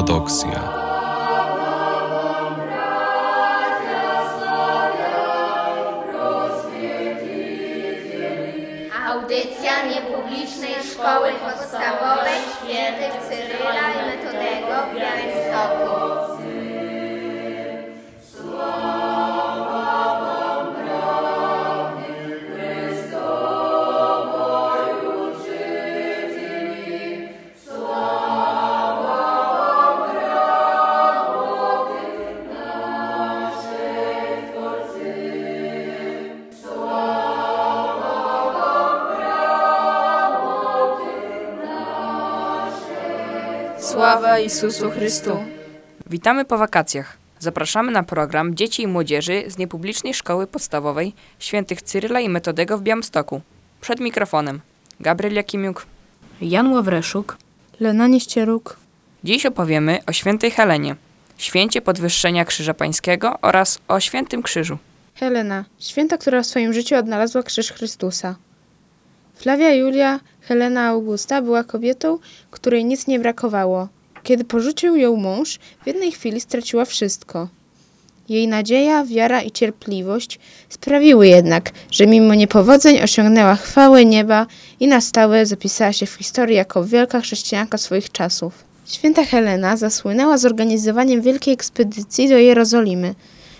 ortodoksja. Sława Isusu Chrystu. Witamy po wakacjach. Zapraszamy na program Dzieci i Młodzieży z niepublicznej szkoły podstawowej świętych Cyryla i Metodego w Białymstoku. Przed mikrofonem Gabriel Jakimiuk. Jan Ławreszuk. Lena Nieścieruk. Dziś opowiemy o świętej Helenie, święcie podwyższenia Krzyża Pańskiego oraz o świętym krzyżu. Helena, święta, która w swoim życiu odnalazła krzyż Chrystusa. Flavia Julia Helena Augusta była kobietą, której nic nie brakowało. Kiedy porzucił ją mąż, w jednej chwili straciła wszystko. Jej nadzieja, wiara i cierpliwość sprawiły jednak, że mimo niepowodzeń osiągnęła chwałę nieba i na stałe zapisała się w historii jako wielka chrześcijanka swoich czasów. Święta Helena zasłynęła zorganizowaniem wielkiej ekspedycji do Jerozolimy,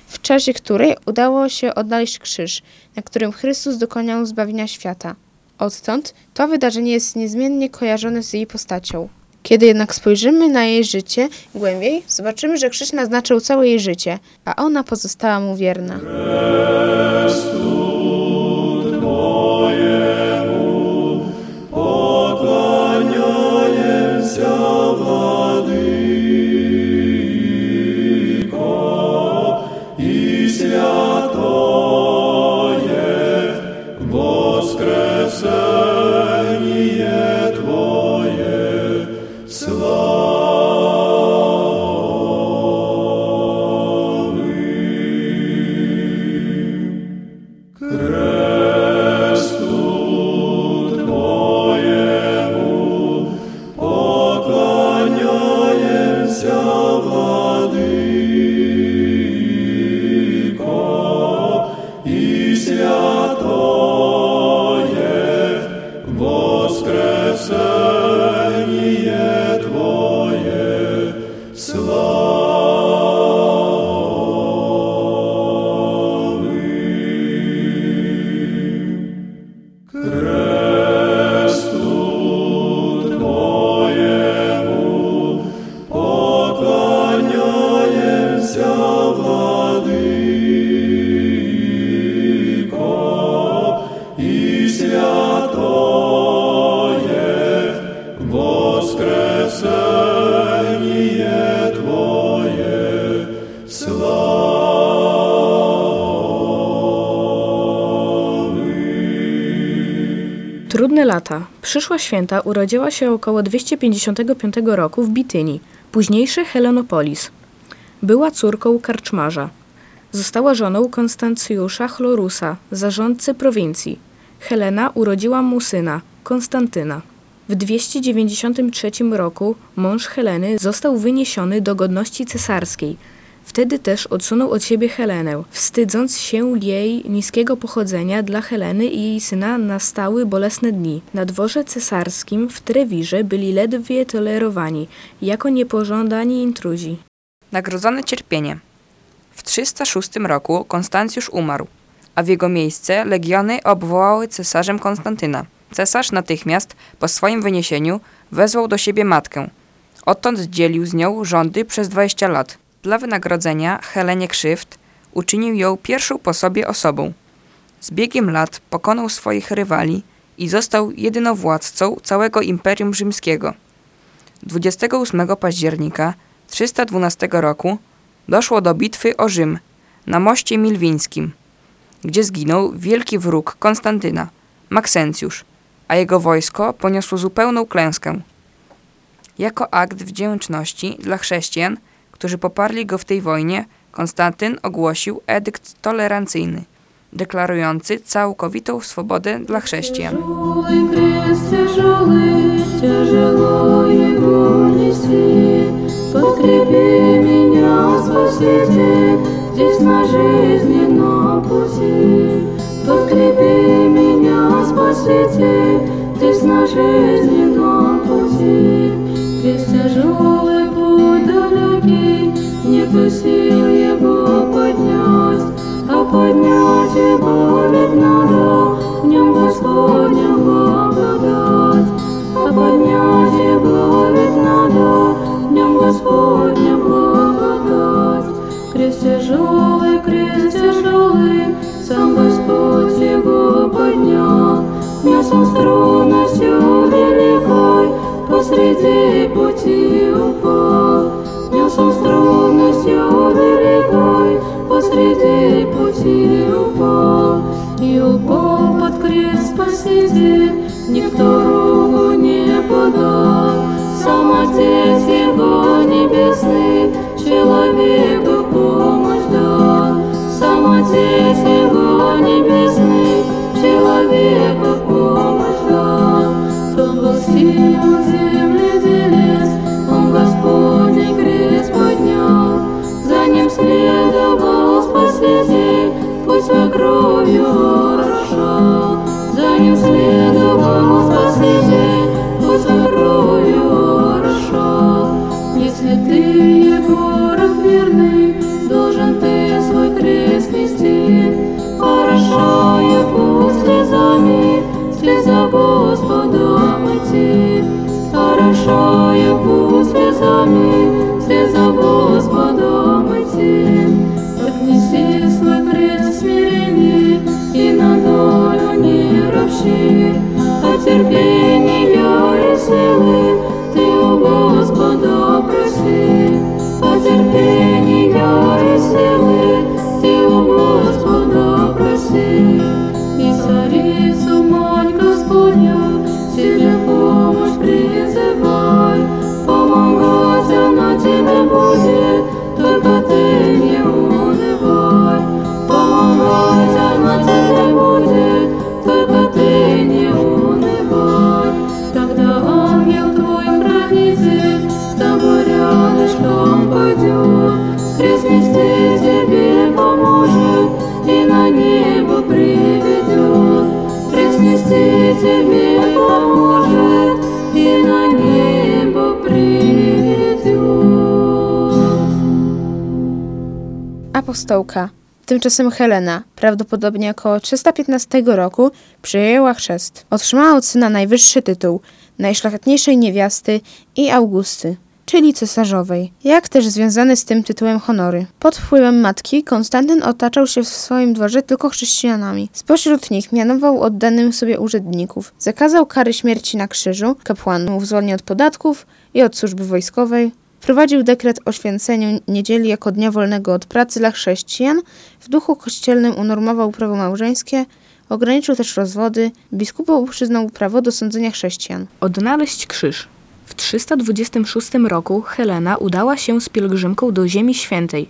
w czasie której udało się odnaleźć krzyż, na którym Chrystus dokonał zbawienia świata. Odtąd to wydarzenie jest niezmiennie kojarzone z jej postacią. Kiedy jednak spojrzymy na jej życie głębiej, zobaczymy, że krzyż naznaczył całe jej życie, a ona pozostała mu wierna. Trudne Przyszła święta urodziła się około 255 roku w Bitynii, późniejszy Helenopolis. Była córką karczmarza. Została żoną Konstancjusza Chlorusa, zarządcy prowincji. Helena urodziła mu syna, Konstantyna. W 293 roku mąż Heleny został wyniesiony do godności cesarskiej. Wtedy też odsunął od siebie Helenę, wstydząc się jej niskiego pochodzenia dla Heleny i jej syna nastały bolesne dni. Na dworze cesarskim w Trewirze byli ledwie tolerowani, jako niepożądani intruzi. Nagrodzone cierpienie. W 306 roku Konstancjusz umarł, a w jego miejsce legiony obwołały cesarzem Konstantyna. Cesarz natychmiast po swoim wyniesieniu wezwał do siebie matkę. Odtąd dzielił z nią rządy przez 20 lat. Dla wynagrodzenia Helenie krzywd uczynił ją pierwszą po sobie osobą. Z biegiem lat pokonał swoich rywali i został jedynowładcą całego Imperium Rzymskiego. 28 października 312 roku doszło do bitwy o Rzym na moście milwińskim, gdzie zginął wielki wróg Konstantyna, Maksencjusz, a jego wojsko poniosło zupełną klęskę. Jako akt wdzięczności dla chrześcijan, którzy poparli go w tej wojnie, Konstantyn ogłosił edykt tolerancyjny, deklarujący całkowitą swobodę dla chrześcijan. Тяжелый крест тяжелый, тяжело его неси. Подкрепи меня, Спаситель, здесь на жизненном нету сил его поднять, а поднять его ведь надо, в нем Господня благодать. А поднять его ведь надо, в нем Господня благодать. Крест тяжелый, крест тяжелый, сам Господь его поднял. Нес он струнностью великой, посреди пути упал. Струнностью великой, посреди пути упал. И упал под крест Спаситель, никто руку не подал. Сам Отец Его Небесный, человеку помощь дал. Сам Отец Apostołka. Tymczasem Helena, prawdopodobnie około 315 roku, przyjęła chrzest. Otrzymała od syna najwyższy tytuł, najszlachetniejszej niewiasty i Augusty, czyli cesarzowej, jak też związane z tym tytułem honory. Pod wpływem matki Konstantyn otaczał się w swoim dworze tylko chrześcijanami. Spośród nich mianował oddanych sobie urzędników. Zakazał kary śmierci na krzyżu, kapłanów zwolnił od podatków i od służby wojskowej, Wprowadził dekret o święceniu niedzieli jako dnia wolnego od pracy dla chrześcijan, w duchu kościelnym unormował prawo małżeńskie, ograniczył też rozwody, biskupom przyznał prawo do sądzenia chrześcijan. Odnaleźć krzyż. W 326 roku Helena udała się z pielgrzymką do Ziemi Świętej.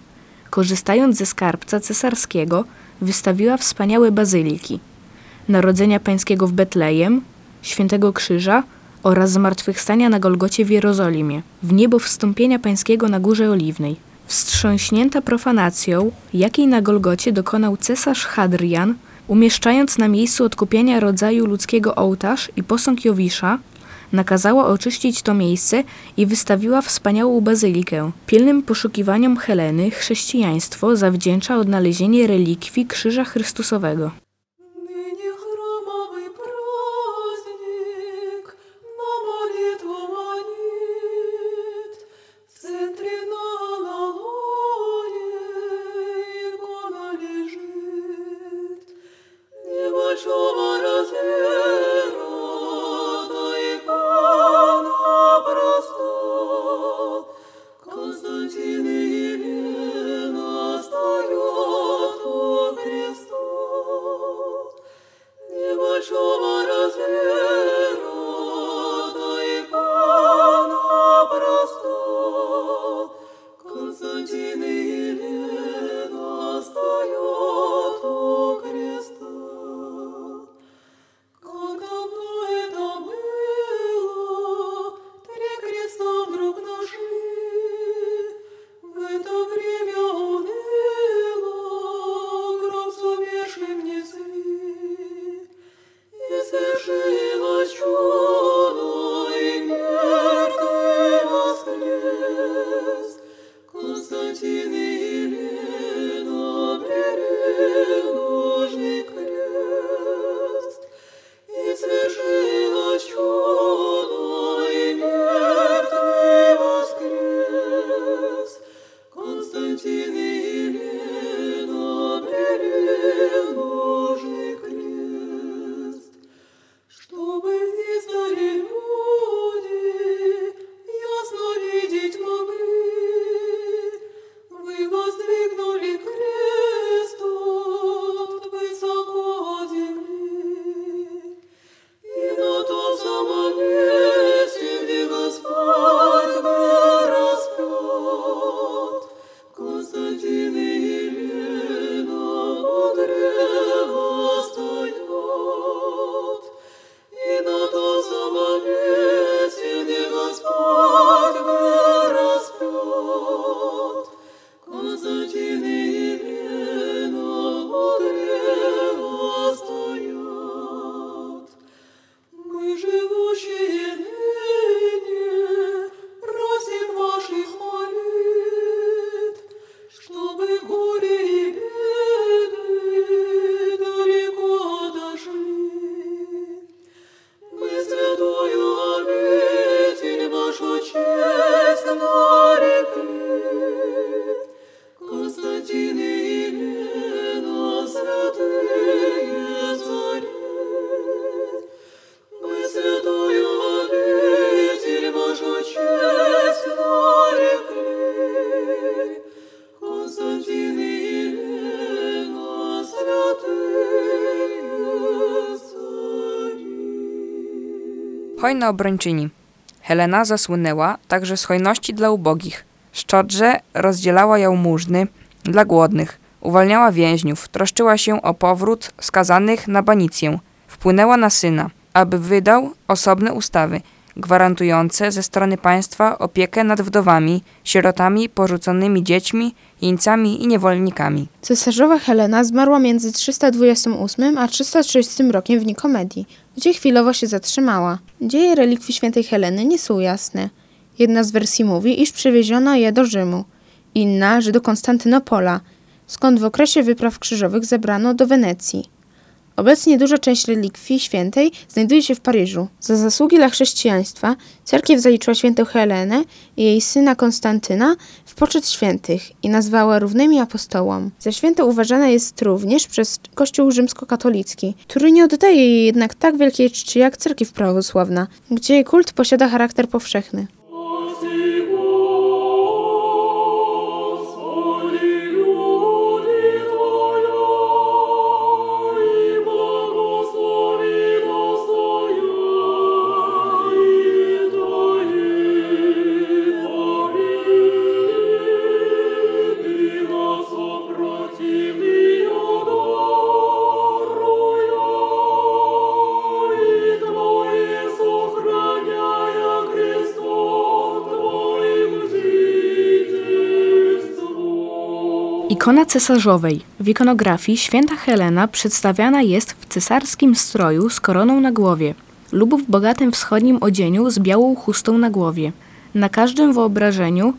Korzystając ze skarbca cesarskiego, wystawiła wspaniałe bazyliki. Narodzenia Pańskiego w Betlejem, Świętego Krzyża oraz zmartwychwstania na Golgocie w Jerozolimie, w niebo wstąpienia Pańskiego na Górze Oliwnej. Wstrząśnięta profanacją, jakiej na Golgocie dokonał cesarz Hadrian, umieszczając na miejscu odkupienia rodzaju ludzkiego ołtarz i posąg Jowisza, nakazała oczyścić to miejsce i wystawiła wspaniałą bazylikę. Pilnym poszukiwaniom Heleny chrześcijaństwo zawdzięcza odnalezienie relikwii Krzyża Chrystusowego. Hojna obrończyni. Helena zasłynęła także z hojności dla ubogich. Szczodrze rozdzielała jałmużny dla głodnych, uwalniała więźniów, troszczyła się o powrót skazanych na banicję. Wpłynęła na syna, aby wydał osobne ustawy, gwarantujące ze strony państwa opiekę nad wdowami, sierotami, porzuconymi dziećmi, jeńcami i niewolnikami. Cesarzowa Helena zmarła między 328 a 330 rokiem w Nikomedii, gdzie chwilowo się zatrzymała. Dzieje relikwii świętej Heleny nie są jasne. Jedna z wersji mówi, iż przewieziono je do Rzymu, inna, że do Konstantynopola, skąd w okresie wypraw krzyżowych zebrano do Wenecji. Obecnie duża część relikwii świętej znajduje się w Paryżu. Za zasługi dla chrześcijaństwa cerkiew zaliczyła świętą Helenę i jej syna Konstantyna w poczet świętych i nazwała równymi apostołom. Za świętą uważana jest również przez Kościół rzymskokatolicki, który nie oddaje jej jednak tak wielkiej czci jak cerkiew prawosławna, gdzie jej kult posiada charakter powszechny. Ikona cesarzowej. W ikonografii święta Helena przedstawiana jest w cesarskim stroju z koroną na głowie lub w bogatym wschodnim odzieniu z białą chustą na głowie. Na każdym wyobrażeniu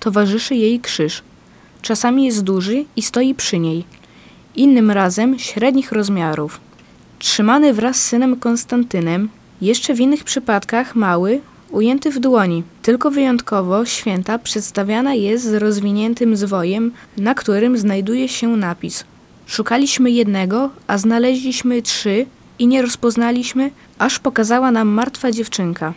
towarzyszy jej krzyż. Czasami jest duży i stoi przy niej. Innym razem średnich rozmiarów. Trzymany wraz z synem Konstantynem, jeszcze w innych przypadkach mały, ujęty w dłoni. Tylko wyjątkowo święta przedstawiana jest z rozwiniętym zwojem, na którym znajduje się napis. Szukaliśmy jednego, a znaleźliśmy trzy i nie rozpoznaliśmy, aż pokazała nam martwa dziewczynka.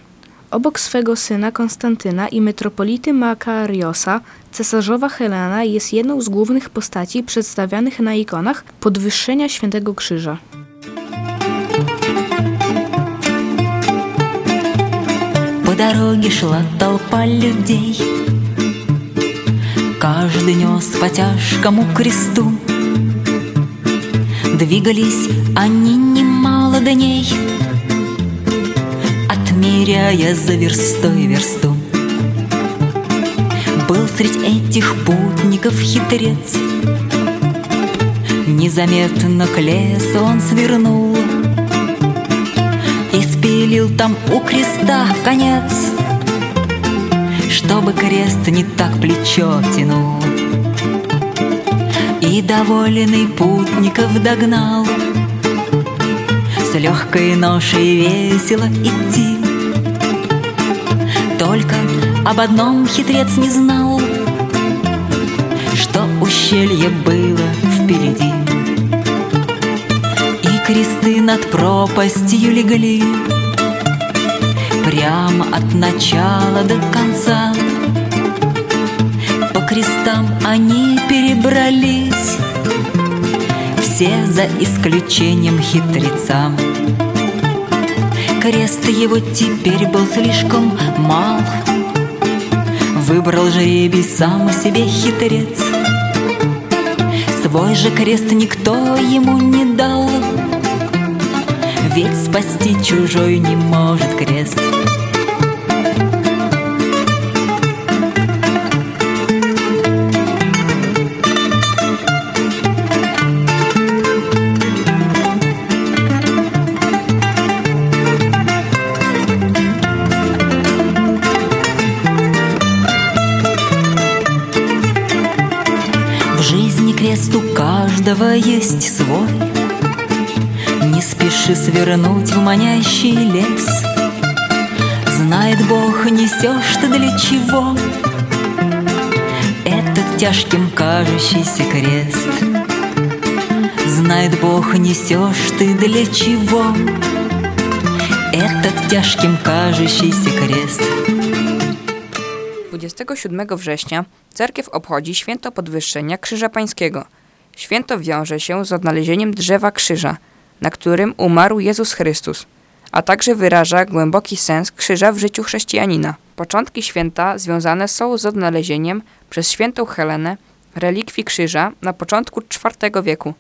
Obok swego syna Konstantyna i metropolity Makariosa, cesarzowa Helena jest jedną z głównych postaci przedstawianych na ikonach podwyższenia Świętego Krzyża. Дороге шла толпа людей. Каждый нес по тяжкому кресту. Двигались они немало дней Отмеряя за верстой версту. Был средь этих путников хитрец. Незаметно к лесу он свернул и спилил там у креста в конец Чтобы крест не так плечо тянул. И доволенный путников догнал С легкой ношей весело идти. Только об одном хитрец не знал Что ущелье было впереди. И кресты над пропастью легли Прямо от начала до конца. По крестам они перебрались Все за исключением хитреца. Крест его теперь был слишком мал Выбрал жребий сам себе хитрец. Свой же крест никто ему не дал Ведь спасти чужой не может крест. В жизни крест у каждого есть спеши свернуть в манящий лес. Знает Бог, несешь ты для чего Этот тяжким кажущийся крест. Знает Бог, несешь ты для чего Этот тяжким кажущийся крест. 27 września cerkiew obchodzi święto podwyższenia Krzyża Pańskiego. Święto wiąże się z odnalezieniem drzewa krzyża, na którym umarł Jezus Chrystus, a także wyraża głęboki sens krzyża w życiu chrześcijanina. Początki święta związane są z odnalezieniem przez świętą Helenę relikwii krzyża na początku IV wieku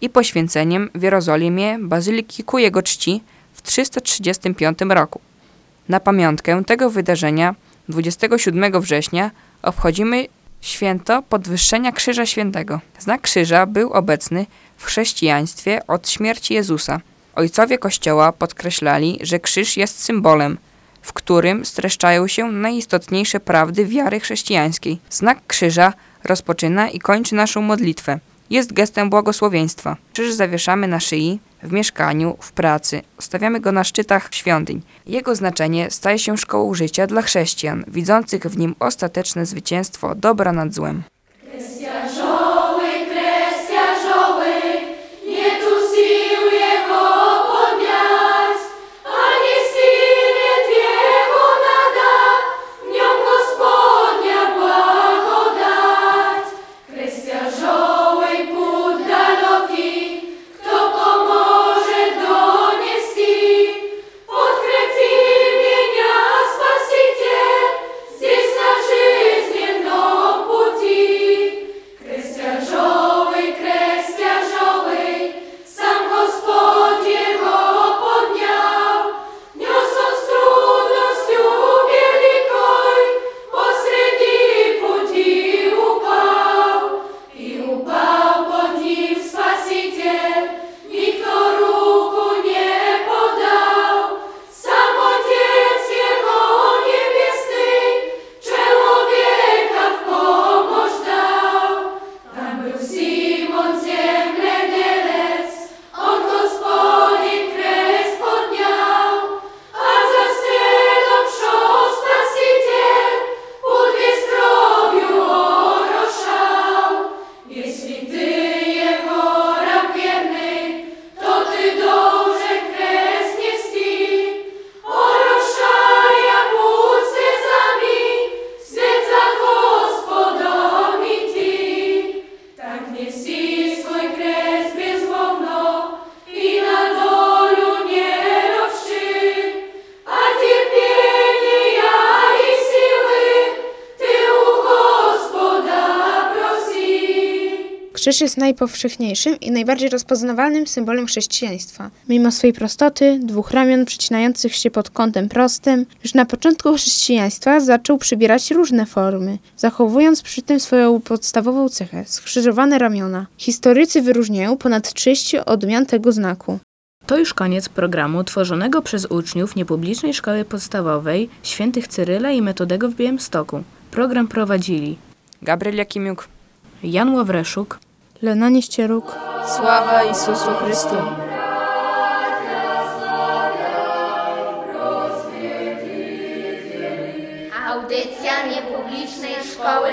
i poświęceniem w Jerozolimie bazyliki ku jego czci w 335 roku. Na pamiątkę tego wydarzenia 27 września obchodzimy święto podwyższenia Krzyża Świętego. Znak krzyża był obecny w chrześcijaństwie od śmierci Jezusa. Ojcowie Kościoła podkreślali, że krzyż jest symbolem, w którym streszczają się najistotniejsze prawdy wiary chrześcijańskiej. Znak krzyża rozpoczyna i kończy naszą modlitwę. Jest gestem błogosławieństwa. Krzyż zawieszamy na szyi, w mieszkaniu, w pracy. Stawiamy go na szczytach świątyń. Jego znaczenie staje się szkołą życia dla chrześcijan, widzących w nim ostateczne zwycięstwo dobra nad złem. Krzyż jest najpowszechniejszym i najbardziej rozpoznawalnym symbolem chrześcijaństwa. Mimo swej prostoty, dwóch ramion przecinających się pod kątem prostym, już na początku chrześcijaństwa zaczął przybierać różne formy, zachowując przy tym swoją podstawową cechę skrzyżowane ramiona. Historycy wyróżniają ponad 30 odmian tego znaku. To już koniec programu tworzonego przez uczniów niepublicznej szkoły podstawowej świętych Cyryla i Metodego w Białymstoku. Program prowadzili Gabriel Jakimiuk. Jan Ławreszuk, Lena Nieścieruk. Sława Jezusu Chrystu. Audycja niepublicznej szkoły